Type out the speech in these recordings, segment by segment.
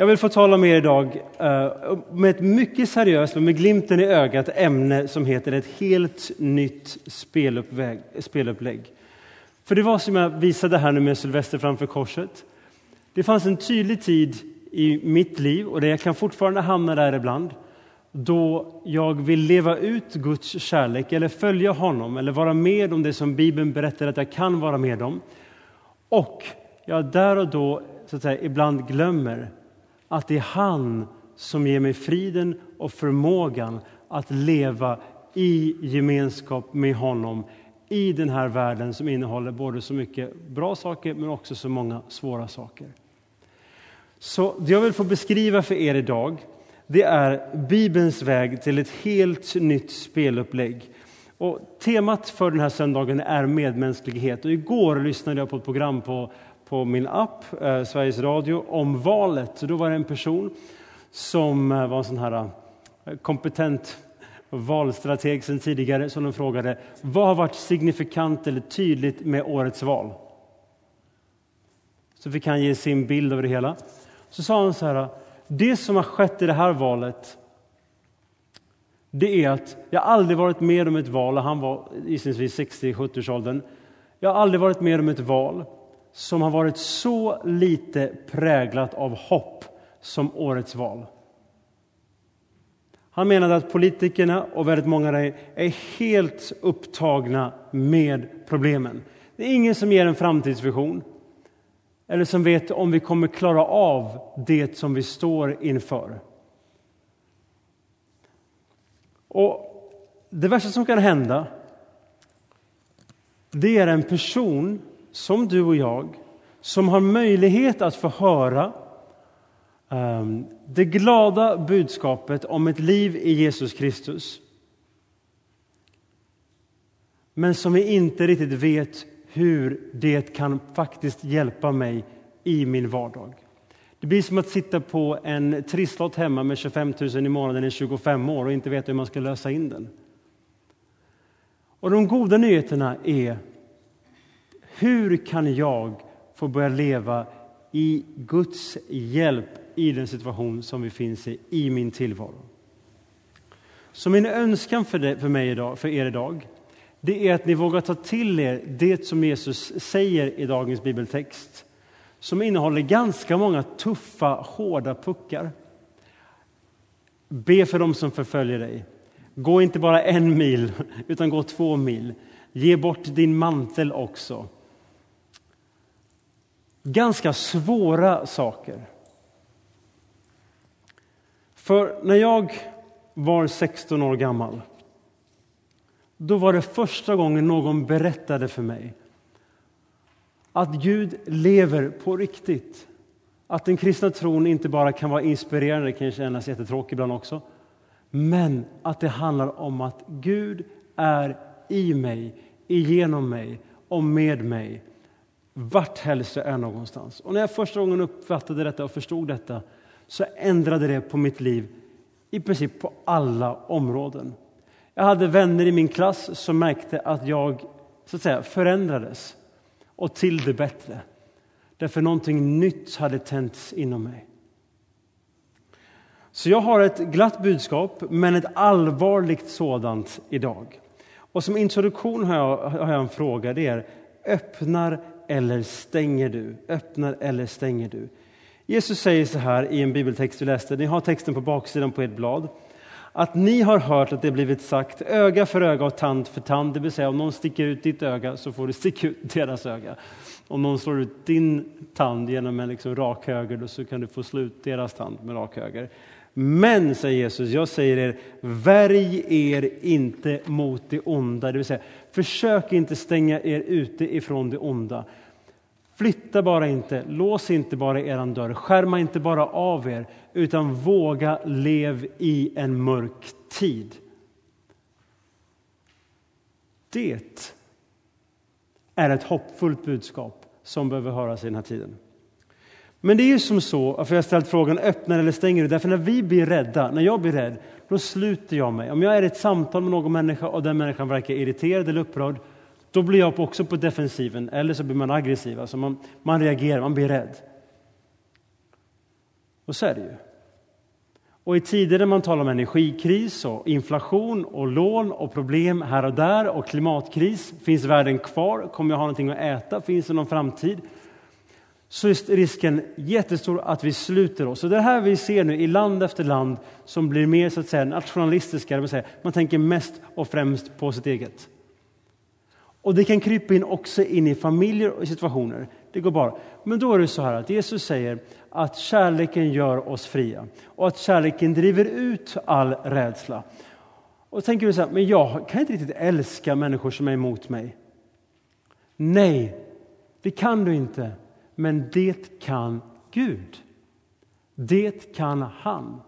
Jag vill få tala med er idag uh, med ett mycket seriöst och med glimten i ögat ämne som heter ett helt nytt spelupplägg. För det var som jag visade här nu med Sylvester framför korset. Det fanns en tydlig tid i mitt liv, och det jag kan fortfarande hamna där ibland, då jag vill leva ut Guds kärlek eller följa honom eller vara med om det som Bibeln berättar att jag kan vara med om. Och jag där och då så att säga, ibland glömmer att det är han som ger mig friden och förmågan att leva i gemenskap med honom i den här världen som innehåller både så mycket bra saker men också så många svåra saker. Så det jag vill få beskriva för er idag det är Bibelns väg till ett helt nytt spelupplägg. Och temat för den här söndagen är medmänsklighet. Och igår lyssnade jag på ett program på, på min app, eh, Sveriges Radio, om valet. Så då var det en person som eh, var en sån här eh, kompetent valstrateg sen tidigare som de frågade vad har varit signifikant eller tydligt med årets val. Så fick han ge sin bild av det hela. Så sa han så här, det som har skett i det här valet det är att jag aldrig varit med om ett val, och han var gissningsvis 60-70-årsåldern. Jag har aldrig varit med om ett val som har varit så lite präglat av hopp som årets val. Han menade att politikerna och väldigt många där är helt upptagna med problemen. Det är ingen som ger en framtidsvision eller som vet om vi kommer klara av det som vi står inför. Och Det värsta som kan hända det är en person som du och jag som har möjlighet att få höra ehm, det glada budskapet om ett liv i Jesus Kristus men som vi inte riktigt vet hur det kan faktiskt hjälpa mig i min vardag. Det blir som att sitta på en trisslott hemma med 25 000 i månaden i 25 år och inte veta hur man ska lösa in den. Och de goda nyheterna är hur kan jag få börja leva i Guds hjälp i den situation som vi finns i, i min tillvaro? Så min önskan för, det, för, mig idag, för er idag det är att ni vågar ta till er det som Jesus säger i dagens bibeltext som innehåller ganska många tuffa, hårda puckar. Be för dem som förföljer dig. Gå inte bara en mil, utan gå två mil. Ge bort din mantel också. Ganska svåra saker. För när jag var 16 år gammal då var det första gången någon berättade för mig att Gud lever på riktigt. Att den kristna tron inte bara kan vara inspirerande, det kan kännas jättetråkigt ibland också. Men att det handlar om att Gud är i mig, igenom mig och med mig vart helst jag är någonstans. Och när jag första gången uppfattade detta och förstod detta så ändrade det på mitt liv i princip på alla områden. Jag hade vänner i min klass som märkte att jag så att säga, förändrades och till det bättre. Därför någonting nytt hade tänts inom mig. Så jag har ett glatt budskap, men ett allvarligt sådant idag. Och som introduktion har jag, har jag en fråga. Det är, öppnar eller stänger du? Öppnar eller stänger du? Jesus säger så här i en bibeltext vi läste. Ni har texten på baksidan på ert blad att ni har hört att det blivit sagt öga för öga och tand för tand, det vill säga om någon sticker ut ditt öga så får du sticka ut deras öga. Om någon slår ut din tand genom en liksom rak höger då så kan du få slå ut deras tand med rak höger. Men, säger Jesus, jag säger er, värj er inte mot det onda. Det vill säga, försök inte stänga er ute ifrån det onda. Flytta bara inte, lås inte bara er dörr, skärma inte bara av er, utan våga lev i en mörk tid. Det är ett hoppfullt budskap som behöver höras i den här tiden. Men det är ju som så, för jag har ställt frågan öppnar eller stänger du? Därför när vi blir rädda, när jag blir rädd, då sluter jag mig. Om jag är i ett samtal med någon människa och den människan verkar irriterad eller upprörd, då blir jag också på defensiven, eller så blir man aggressiv. Alltså man, man reagerar, man blir rädd. Och så är det ju. Och i tider där man talar om energikris och inflation och lån och problem här och där och klimatkris. Finns världen kvar? Kommer jag ha någonting att äta? Finns det någon framtid? Så är risken jättestor att vi sluter oss. Och det här vi ser nu i land efter land som blir mer så att säga nationalistiska. Det vill säga, man tänker mest och främst på sitt eget. Och det kan krypa in också in i familjer och situationer. Det går bara. Men då är det så här att Jesus säger att kärleken gör oss fria och att kärleken driver ut all rädsla. Och tänker du så här, men jag kan inte riktigt älska människor som är emot mig. Nej, det kan du inte. Men det kan Gud. Det kan han.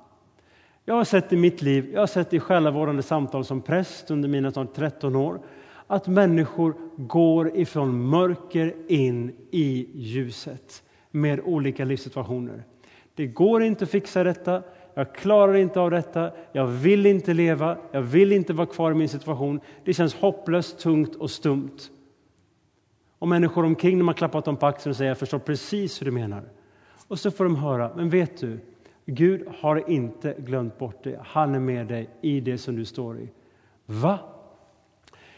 Jag har sett i mitt liv, jag har sett i själavårdande samtal som präst under mina 13 år, att människor går ifrån mörker in i ljuset med olika livssituationer. Det går inte att fixa detta, jag klarar inte av detta, jag vill inte leva, jag vill inte vara kvar i min situation. Det känns hopplöst, tungt och stumt. Och människor omkring dem har klappat dem på axeln och säger jag förstår precis hur du menar. Och så får de höra, men vet du, Gud har inte glömt bort dig. Han är med dig i det som du står i. Va?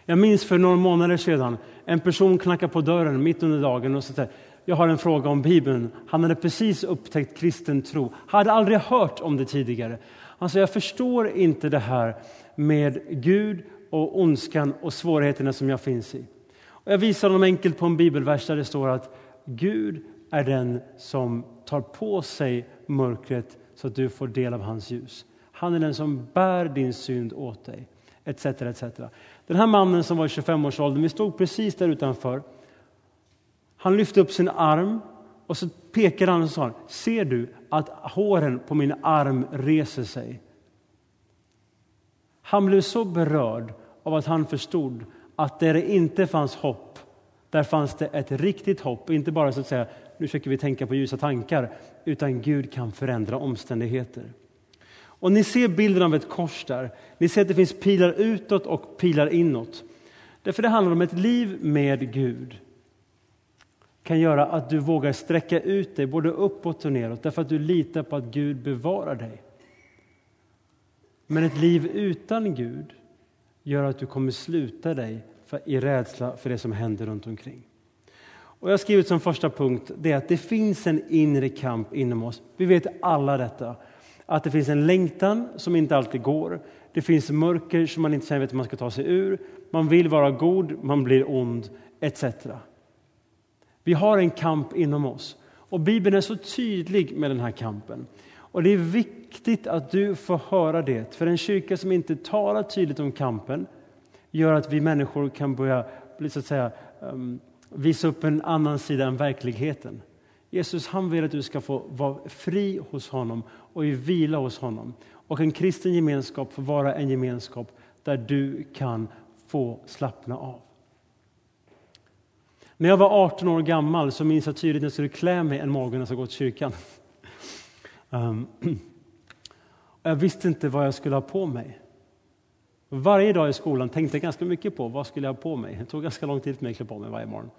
Jag minns för några månader sedan en person knackade på dörren mitt under dagen och sa jag har en fråga om Bibeln. Han hade precis upptäckt kristen tro, hade aldrig hört om det tidigare. Han sa, jag förstår inte det här med Gud och ondskan och svårigheterna som jag finns i. Och jag visar honom enkelt på en bibelvers där det står att Gud är den som tar på sig mörkret så att du får del av hans ljus. Han är den som bär din synd åt dig, etc. etc. Den här mannen som var i 25-årsåldern, vi stod precis där utanför. Han lyfte upp sin arm och så pekade han och sa, ser du att håren på min arm reser sig? Han blev så berörd av att han förstod att där det inte fanns hopp, där fanns det ett riktigt hopp. Inte bara så att säga, nu försöker vi tänka på ljusa tankar, utan Gud kan förändra omständigheter. Och ni ser bilden av ett kors där. Ni ser att det finns pilar utåt och pilar inåt. Därför det handlar om ett liv med Gud kan göra att du vågar sträcka ut dig både uppåt och neråt därför att du litar på att Gud bevarar dig. Men ett liv utan Gud gör att du kommer sluta dig för, i rädsla för det som händer runt omkring. Och jag har skrivit som första punkt det att det finns en inre kamp inom oss. Vi vet alla detta. Att det finns en längtan som inte alltid går. Det finns mörker som man inte känner att man ska ta sig ur. Man vill vara god, man blir ond, etc. Vi har en kamp inom oss. Och Bibeln är så tydlig med den här kampen. Och Det är viktigt viktigt att du får höra det. För en kyrka som inte talar tydligt om kampen gör att vi människor kan börja bli, så att säga, ehm, visa upp en annan sida än verkligheten. Jesus han vill att du ska få vara fri hos honom och i vila hos honom. Och en kristen gemenskap får vara en gemenskap där du kan få slappna av. När jag var 18 år gammal så minns jag tydligt när jag skulle klä mig en morgon när jag skulle gå till kyrkan. Um, jag visste inte vad jag skulle ha på mig. Varje dag i skolan tänkte jag ganska mycket på vad skulle jag ha på mig. Det tog ganska lång tid för mig att klä på mig varje morgon.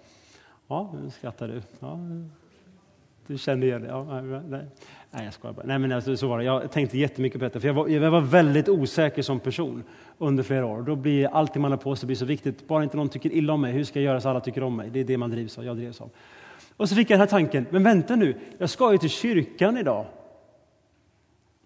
Ja, nu skrattar du. Ja, du kände igen det? Ja, nej. nej, jag skojar bara. Nej, men alltså, så var det. Jag tänkte jättemycket på detta, för jag var, jag var väldigt osäker som person under flera år. Då blir allting man har på sig blir så viktigt. Bara inte någon tycker illa om mig, hur ska jag göra så alla tycker om mig? Det är det man drivs av. Jag drivs av. Och så fick jag den här tanken, men vänta nu, jag ska ju till kyrkan idag.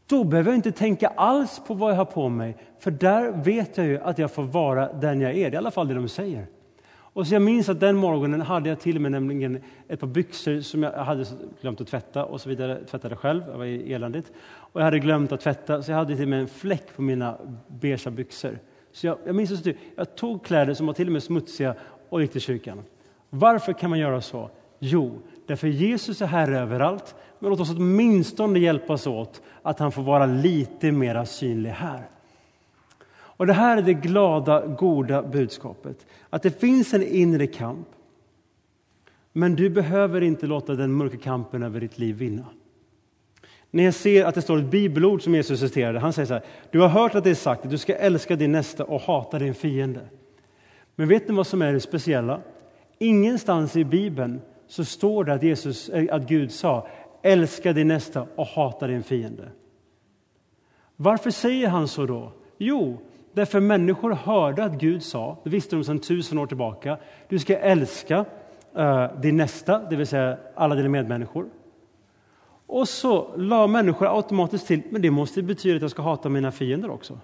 Då behöver jag inte tänka alls på vad jag har på mig, för där vet jag ju att jag får vara den jag är. Det är i alla fall det de säger. Och så jag minns att den morgonen hade jag till och med nämligen ett par byxor som jag hade glömt att tvätta och så vidare. Tvättade själv, det var eländigt. Och jag hade glömt att tvätta, så jag hade till och med en fläck på mina beiga byxor. Så jag, jag minns att jag tog kläder som var till och med smutsiga och gick till kyrkan. Varför kan man göra så? Jo, därför Jesus är Herre överallt. Men låt oss åtminstone hjälpas åt att han får vara lite mer synlig här. Och Det här är det glada, goda budskapet. Att det finns en inre kamp. Men du behöver inte låta den mörka kampen över ditt liv vinna. När jag ser att det står ett bibelord som Jesus citerade, han säger så här, du har hört att det är sagt att du ska älska din nästa och hata din fiende. Men vet ni vad som är det speciella? Ingenstans i Bibeln så står det att, Jesus, eh, att Gud sa, älska din nästa och hata din fiende. Varför säger han så då? Jo, därför människor hörde att Gud sa, det visste de sedan tusen år tillbaka, du ska älska uh, din nästa, det vill säga alla dina medmänniskor. Och så la människor automatiskt till, men det måste betyda att jag ska hata mina fiender också.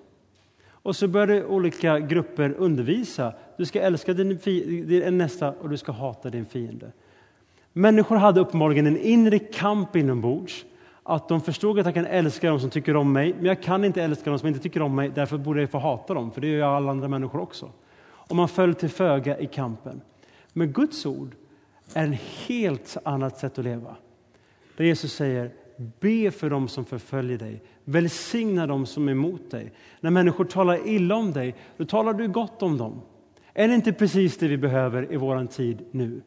Och så började olika grupper undervisa. Du ska älska din, din nästa och du ska hata din fiende. Människor hade uppenbarligen en inre kamp inombords. Att de förstod att jag kan älska dem som tycker om mig, men jag kan inte älska dem som inte tycker om mig, därför borde jag få hata dem, för det gör jag alla andra människor också. Och man föll till föga i kampen. Men Guds ord är ett helt annat sätt att leva. Där Jesus säger, be för dem som förföljer dig, välsigna dem som är emot dig. När människor talar illa om dig, då talar du gott om dem. Är det inte precis det vi behöver i vår tid nu?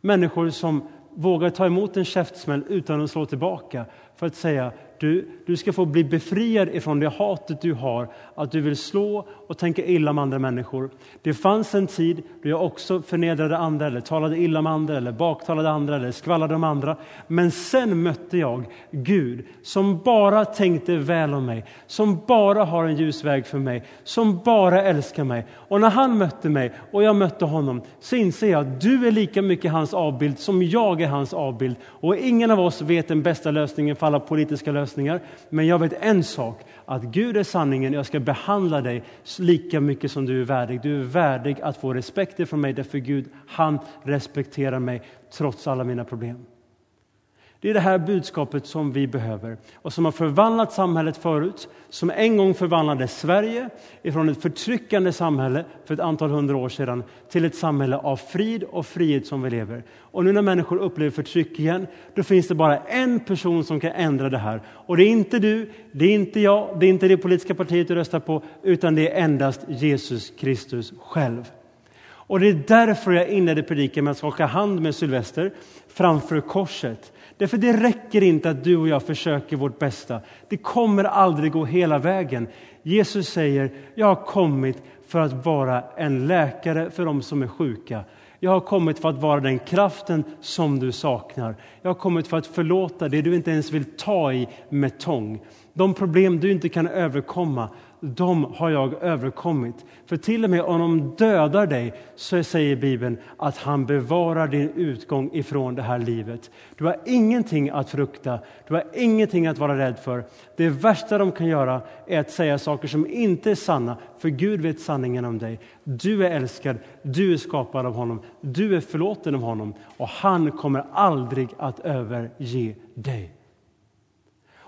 Människor som vågar ta emot en käftsmäll utan att slå tillbaka för att säga du, du ska få bli befriad ifrån det hatet du har, att du vill slå och tänka illa om andra människor. Det fanns en tid då jag också förnedrade andra, eller talade illa om andra, eller baktalade andra, eller skvallrade om andra. Men sen mötte jag Gud som bara tänkte väl om mig, som bara har en ljus väg för mig, som bara älskar mig. Och när han mötte mig och jag mötte honom så inser jag att du är lika mycket hans avbild som jag är hans avbild. Och ingen av oss vet den bästa lösningen för alla politiska lösningar lösningar. Men jag vet en sak, att Gud är sanningen. Jag ska behandla dig lika mycket som du är värdig. Du är värdig att få respekt från mig därför Gud, han respekterar mig trots alla mina problem. Det är det här budskapet som vi behöver och som har förvandlat samhället förut, som en gång förvandlade Sverige ifrån ett förtryckande samhälle för ett antal hundra år sedan till ett samhälle av frid och frihet som vi lever. Och nu när människor upplever förtryck igen, då finns det bara en person som kan ändra det här. Och det är inte du, det är inte jag, det är inte det politiska partiet du röstar på, utan det är endast Jesus Kristus själv. Och det är därför jag inledde predikan med att skaka hand med Sylvester framför korset. Därför det räcker inte att du och jag försöker vårt bästa. Det kommer aldrig gå hela vägen. Jesus säger, jag har kommit för att vara en läkare för dem som är sjuka. Jag har kommit för att vara den kraften som du saknar. Jag har kommit för att förlåta det du inte ens vill ta i med tång. De problem du inte kan överkomma, de har jag överkommit. För till och med om de dödar dig så säger Bibeln att han bevarar din utgång ifrån det här livet. Du har ingenting att frukta, du har ingenting att vara rädd för. Det värsta de kan göra är att säga saker som inte är sanna, för Gud vet sanningen om dig. Du är älskad, du är skapad av honom, du är förlåten av honom och han kommer aldrig att överge dig.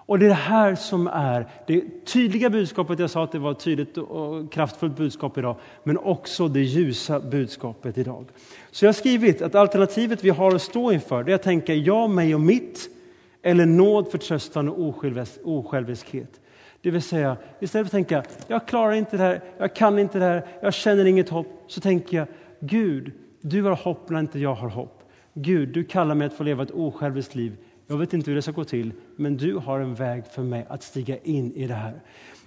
Och det är det här som är det tydliga budskapet. Jag sa att det var ett tydligt och kraftfullt budskap idag, men också det ljusa budskapet idag. Så jag har skrivit att alternativet vi har att stå inför, det är att tänka jag, mig och mitt, eller nåd, förtröstan och osjälviskhet. Det vill säga, istället för att tänka jag klarar inte det här, jag kan inte det här, jag känner inget hopp, så tänker jag Gud, du har hopp när inte jag har hopp. Gud, du kallar mig att få leva ett osjälviskt liv. Jag vet inte hur det ska gå till, men du har en väg för mig att stiga in i det här.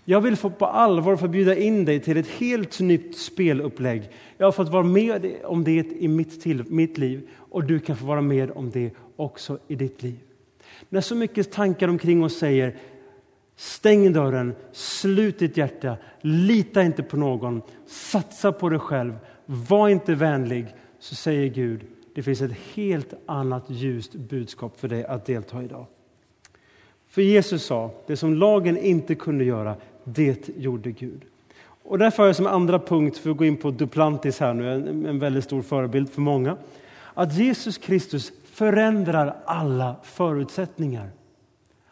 Jag vill få på allvar få bjuda in dig till ett helt nytt spelupplägg. Jag har fått vara med om det i mitt, till, mitt liv och du kan få vara med om det också i ditt liv. När så mycket tankar omkring oss säger stäng dörren, slut ditt hjärta, lita inte på någon, satsa på dig själv, var inte vänlig, så säger Gud det finns ett helt annat ljust budskap för dig att delta i idag. För Jesus sa, det som lagen inte kunde göra, det gjorde Gud. Och därför har jag som andra punkt, för att gå in på Duplantis här nu, en, en väldigt stor förebild för många, att Jesus Kristus förändrar alla förutsättningar.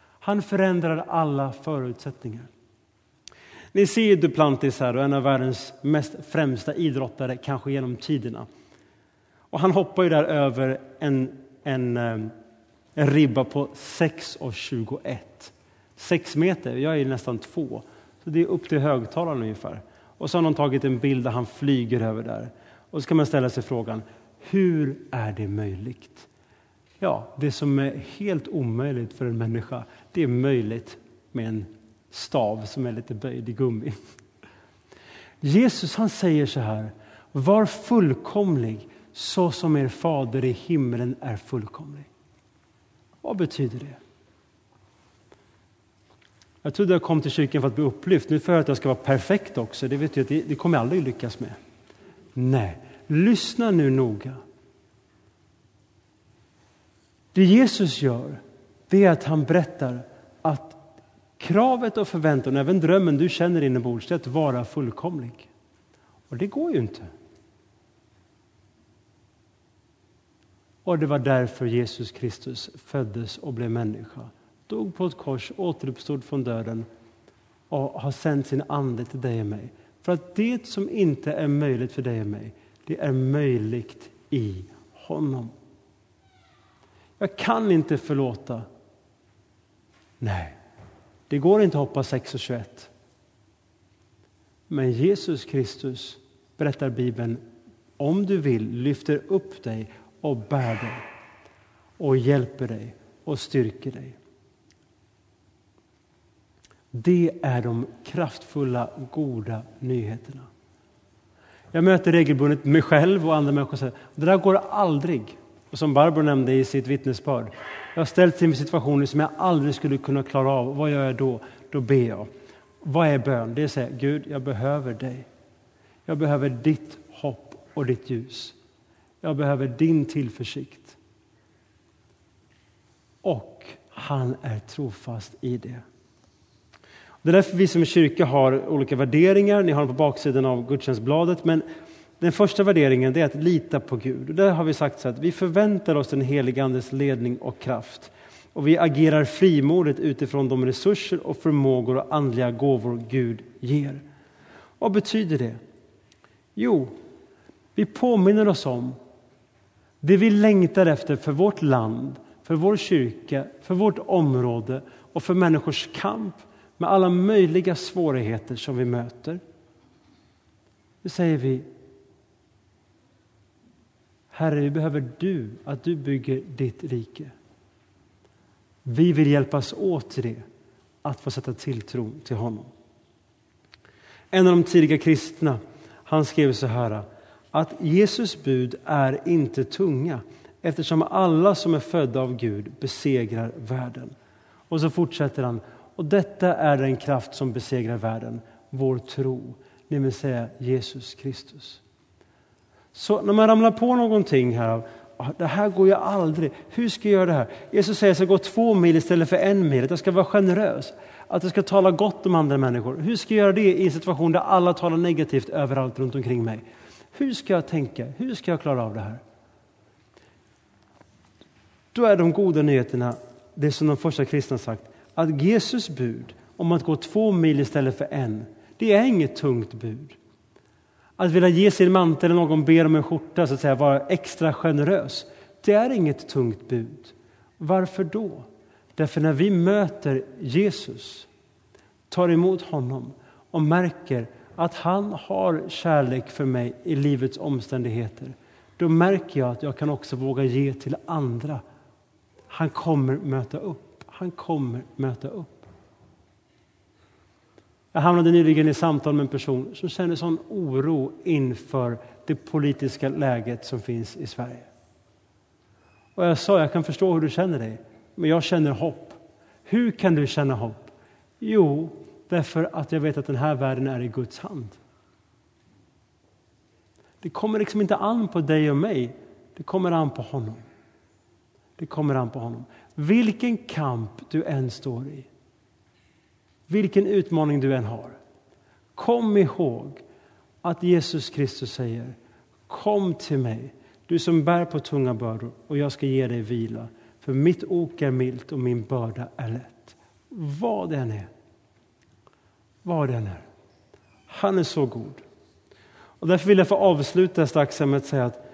Han förändrar alla förutsättningar. Ni ser Duplantis här, en av världens mest främsta idrottare, kanske genom tiderna. Och han hoppar ju där över en, en, ehm, en ribba på 6,21. 6 meter, jag är nästan två. Så det är upp till högtalaren ungefär. Och så har någon tagit en bild där han flyger över där. Och så kan man ställa sig frågan, hur är det möjligt? Ja, det som är helt omöjligt för en människa, det är möjligt med en stav som är lite böjd i gummi. Jesus han säger så här, var fullkomlig så som er fader i himlen är fullkomlig. Vad betyder det? Jag trodde jag kom till kyrkan för att bli upplyft. Nu får jag att jag ska vara perfekt också. Det vet jag det, det kommer jag aldrig lyckas med. Nej, lyssna nu noga. Det Jesus gör, det är att han berättar att kravet och förväntan, även drömmen du känner inombords, är att vara fullkomlig. Och det går ju inte. Och det var därför Jesus Kristus föddes och blev människa. Dog på ett kors, återuppstod från döden och har sänt sin ande till dig och mig. För att det som inte är möjligt för dig och mig, det är möjligt i honom. Jag kan inte förlåta. Nej, det går inte att hoppa 6 och 21. Men Jesus Kristus, berättar Bibeln, om du vill, lyfter upp dig och bär dig och hjälper dig och styrker dig. Det är de kraftfulla, goda nyheterna. Jag möter regelbundet mig själv och andra människor och säger det där går aldrig. Och som Barbro nämnde i sitt vittnesbörd. Jag har ställts inför situationer som jag aldrig skulle kunna klara av. Vad gör jag då? Då ber jag. Vad är bön? Det är att säga Gud, jag behöver dig. Jag behöver ditt hopp och ditt ljus. Jag behöver din tillförsikt. Och han är trofast i det. Det är därför vi som kyrka har olika värderingar. Ni har dem på baksidan av gudstjänstbladet. Men den första värderingen är att lita på Gud. Och där har vi sagt så att vi förväntar oss den helige Andes ledning och kraft. Och vi agerar frimodigt utifrån de resurser och förmågor och andliga gåvor Gud ger. Vad betyder det? Jo, vi påminner oss om det vi längtar efter för vårt land, för vår kyrka, för vårt område och för människors kamp med alla möjliga svårigheter som vi möter. Nu säger vi Herre, vi behöver du, att du bygger ditt rike. Vi vill hjälpas åt till det, att få sätta tilltro till honom. En av de tidiga kristna, han skrev så här att Jesus bud är inte tunga eftersom alla som är födda av Gud besegrar världen. Och så fortsätter han. Och detta är den kraft som besegrar världen, vår tro, det vill säga Jesus Kristus. Så när man ramlar på någonting här, ah, det här går ju aldrig, hur ska jag göra det här? Jesus säger att jag ska gå två mil istället för en mil, att jag ska vara generös, att jag ska tala gott om andra människor. Hur ska jag göra det i en situation där alla talar negativt överallt runt omkring mig? Hur ska jag tänka? Hur ska jag klara av det här? Då är de goda nyheterna det som de första kristna sagt, att Jesus bud om att gå två mil istället för en, det är inget tungt bud. Att vilja ge sin mantel eller någon ber om en skjorta, så att säga, vara extra generös, det är inget tungt bud. Varför då? Därför när vi möter Jesus, tar emot honom och märker att han har kärlek för mig i livets omständigheter, då märker jag att jag kan också våga ge till andra. Han kommer möta upp. Han kommer möta upp. Jag hamnade nyligen i samtal med en person som känner sån oro inför det politiska läget som finns i Sverige. Och jag sa, jag kan förstå hur du känner dig, men jag känner hopp. Hur kan du känna hopp? Jo, därför att jag vet att den här världen är i Guds hand. Det kommer liksom inte an på dig och mig, det kommer an på honom. Det kommer an på honom. Vilken kamp du än står i, vilken utmaning du än har. Kom ihåg att Jesus Kristus säger Kom till mig, du som bär på tunga bördor och jag ska ge dig vila. För mitt ok är milt och min börda är lätt. Vad det än är. Var den är. Han är så god. Och därför vill jag få avsluta strax med att säga att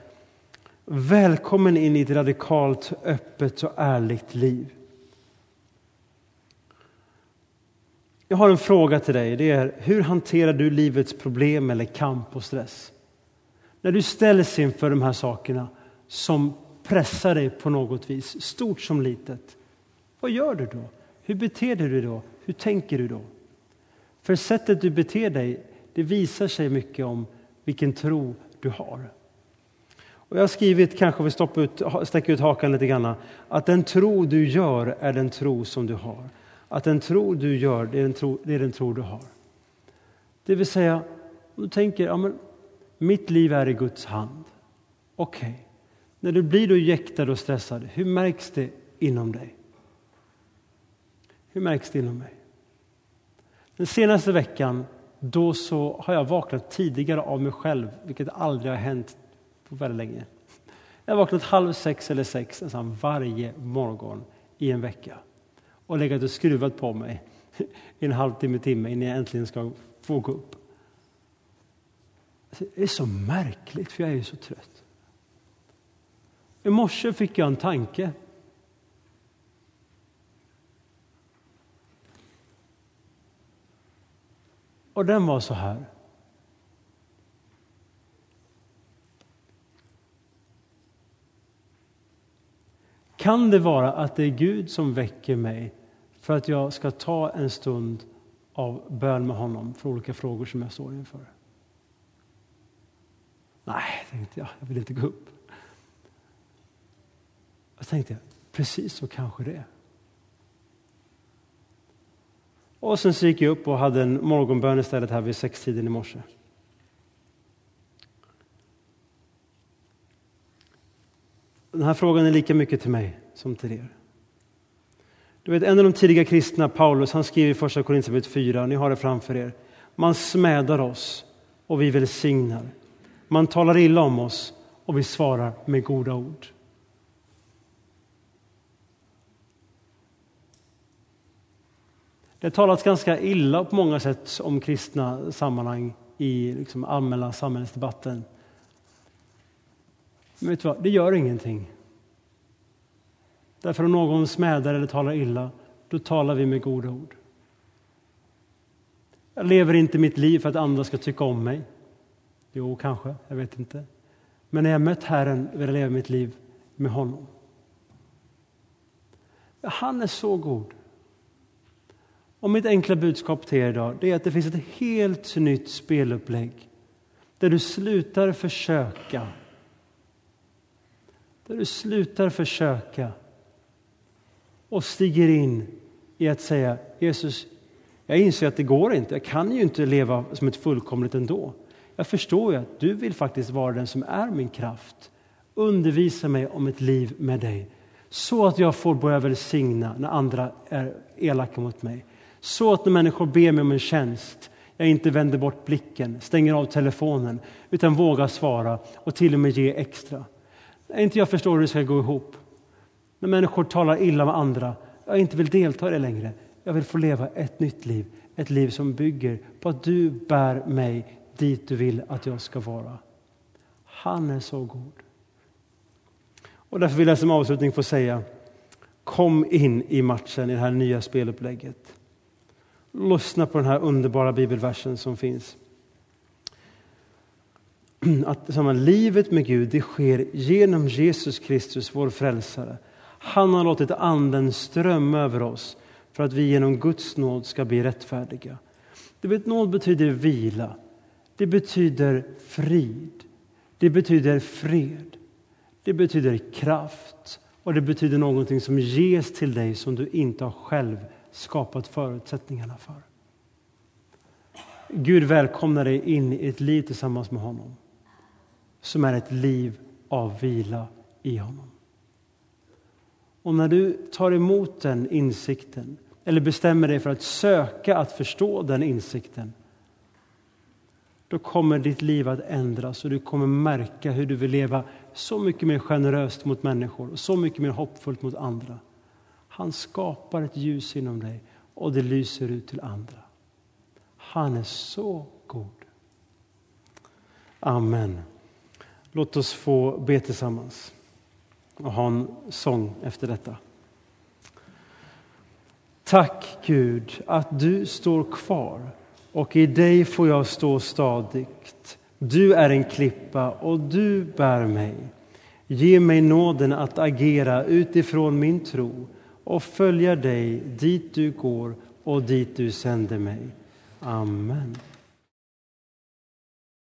välkommen in i ett radikalt, öppet och ärligt liv. Jag har en fråga till dig. Det är, hur hanterar du livets problem eller kamp och stress? När du ställs inför de här sakerna som pressar dig på något vis, stort som litet. Vad gör du då? Hur beter du dig då? Hur tänker du då? För sättet du beter dig, det visar sig mycket om vilken tro du har. Och jag har skrivit, kanske vi stoppa ut, sträcka ut hakan lite grann, att den tro du gör är den tro som du har. Att den tro du gör, det är den tro, det är den tro du har. Det vill säga, om du tänker, ja, men, mitt liv är i Guds hand. Okej, okay. när du blir då jäktad och stressad, hur märks det inom dig? Hur märks det inom mig? Den senaste veckan då så har jag vaknat tidigare av mig själv, vilket aldrig har hänt på väldigt länge. Jag har vaknat halv sex eller sex nästan varje morgon i en vecka och legat och skruvat på mig i en halvtimme, timme innan jag äntligen ska få gå upp. Alltså, det är så märkligt, för jag är ju så trött. I morse fick jag en tanke. Och den var så här. Kan det vara att det är Gud som väcker mig för att jag ska ta en stund av bön med honom för olika frågor som jag står inför? Nej, tänkte jag, jag vill inte gå upp. Jag tänkte, precis så kanske det är. Och sen så gick jag upp och hade en morgonbön istället här vid sextiden i morse. Den här frågan är lika mycket till mig som till er. Du vet, en av de tidiga kristna, Paulus, han skriver i Första Korinthierbrevet 4, ni har det framför er. Man smädar oss och vi välsignar. Man talar illa om oss och vi svarar med goda ord. Det talas ganska illa på många sätt om kristna sammanhang i liksom allmänna samhällsdebatten. Men vet du vad, det gör ingenting. Därför om någon smädar eller talar illa, då talar vi med goda ord. Jag lever inte mitt liv för att andra ska tycka om mig. Jo, kanske, jag vet inte. Men när jag mött Herren vill jag leva mitt liv med honom. Han är så god. Och mitt enkla budskap till er idag är att det finns ett helt nytt spelupplägg där du slutar försöka. Där du slutar försöka och stiger in i att säga Jesus, jag inser att det går inte. Jag kan ju inte leva som ett fullkomligt ändå. Jag förstår ju att du vill faktiskt vara den som är min kraft. Undervisa mig om ett liv med dig så att jag får börja välsigna när andra är elaka mot mig. Så att när människor ber mig om en tjänst, jag inte vänder bort blicken, stänger av telefonen, utan vågar svara och till och med ge extra. När inte jag förstår hur det ska gå ihop, när människor talar illa med andra, jag inte vill delta i det längre. Jag vill få leva ett nytt liv, ett liv som bygger på att du bär mig dit du vill att jag ska vara. Han är så god. Och därför vill jag som avslutning få säga, kom in i matchen i det här nya spelupplägget. Lyssna på den här underbara bibelversen som finns. Att samma, livet med Gud det sker genom Jesus Kristus, vår frälsare. Han har låtit anden strömma över oss för att vi genom Guds nåd ska bli rättfärdiga. Du vet, nåd betyder vila. Det betyder frid. Det betyder fred. Det betyder kraft. Och det betyder någonting som ges till dig som du inte har själv skapat förutsättningarna för. Gud välkomnar dig in i ett liv tillsammans med honom som är ett liv av vila i honom. Och när du tar emot den insikten eller bestämmer dig för att söka att förstå den insikten då kommer ditt liv att ändras och du kommer märka hur du vill leva så mycket mer generöst mot människor och så mycket mer hoppfullt mot andra. Han skapar ett ljus inom dig och det lyser ut till andra. Han är så god. Amen. Låt oss få be tillsammans och ha en sång efter detta. Tack Gud att du står kvar och i dig får jag stå stadigt. Du är en klippa och du bär mig. Ge mig nåden att agera utifrån min tro och följa dig dit du går och dit du sänder mig. Amen.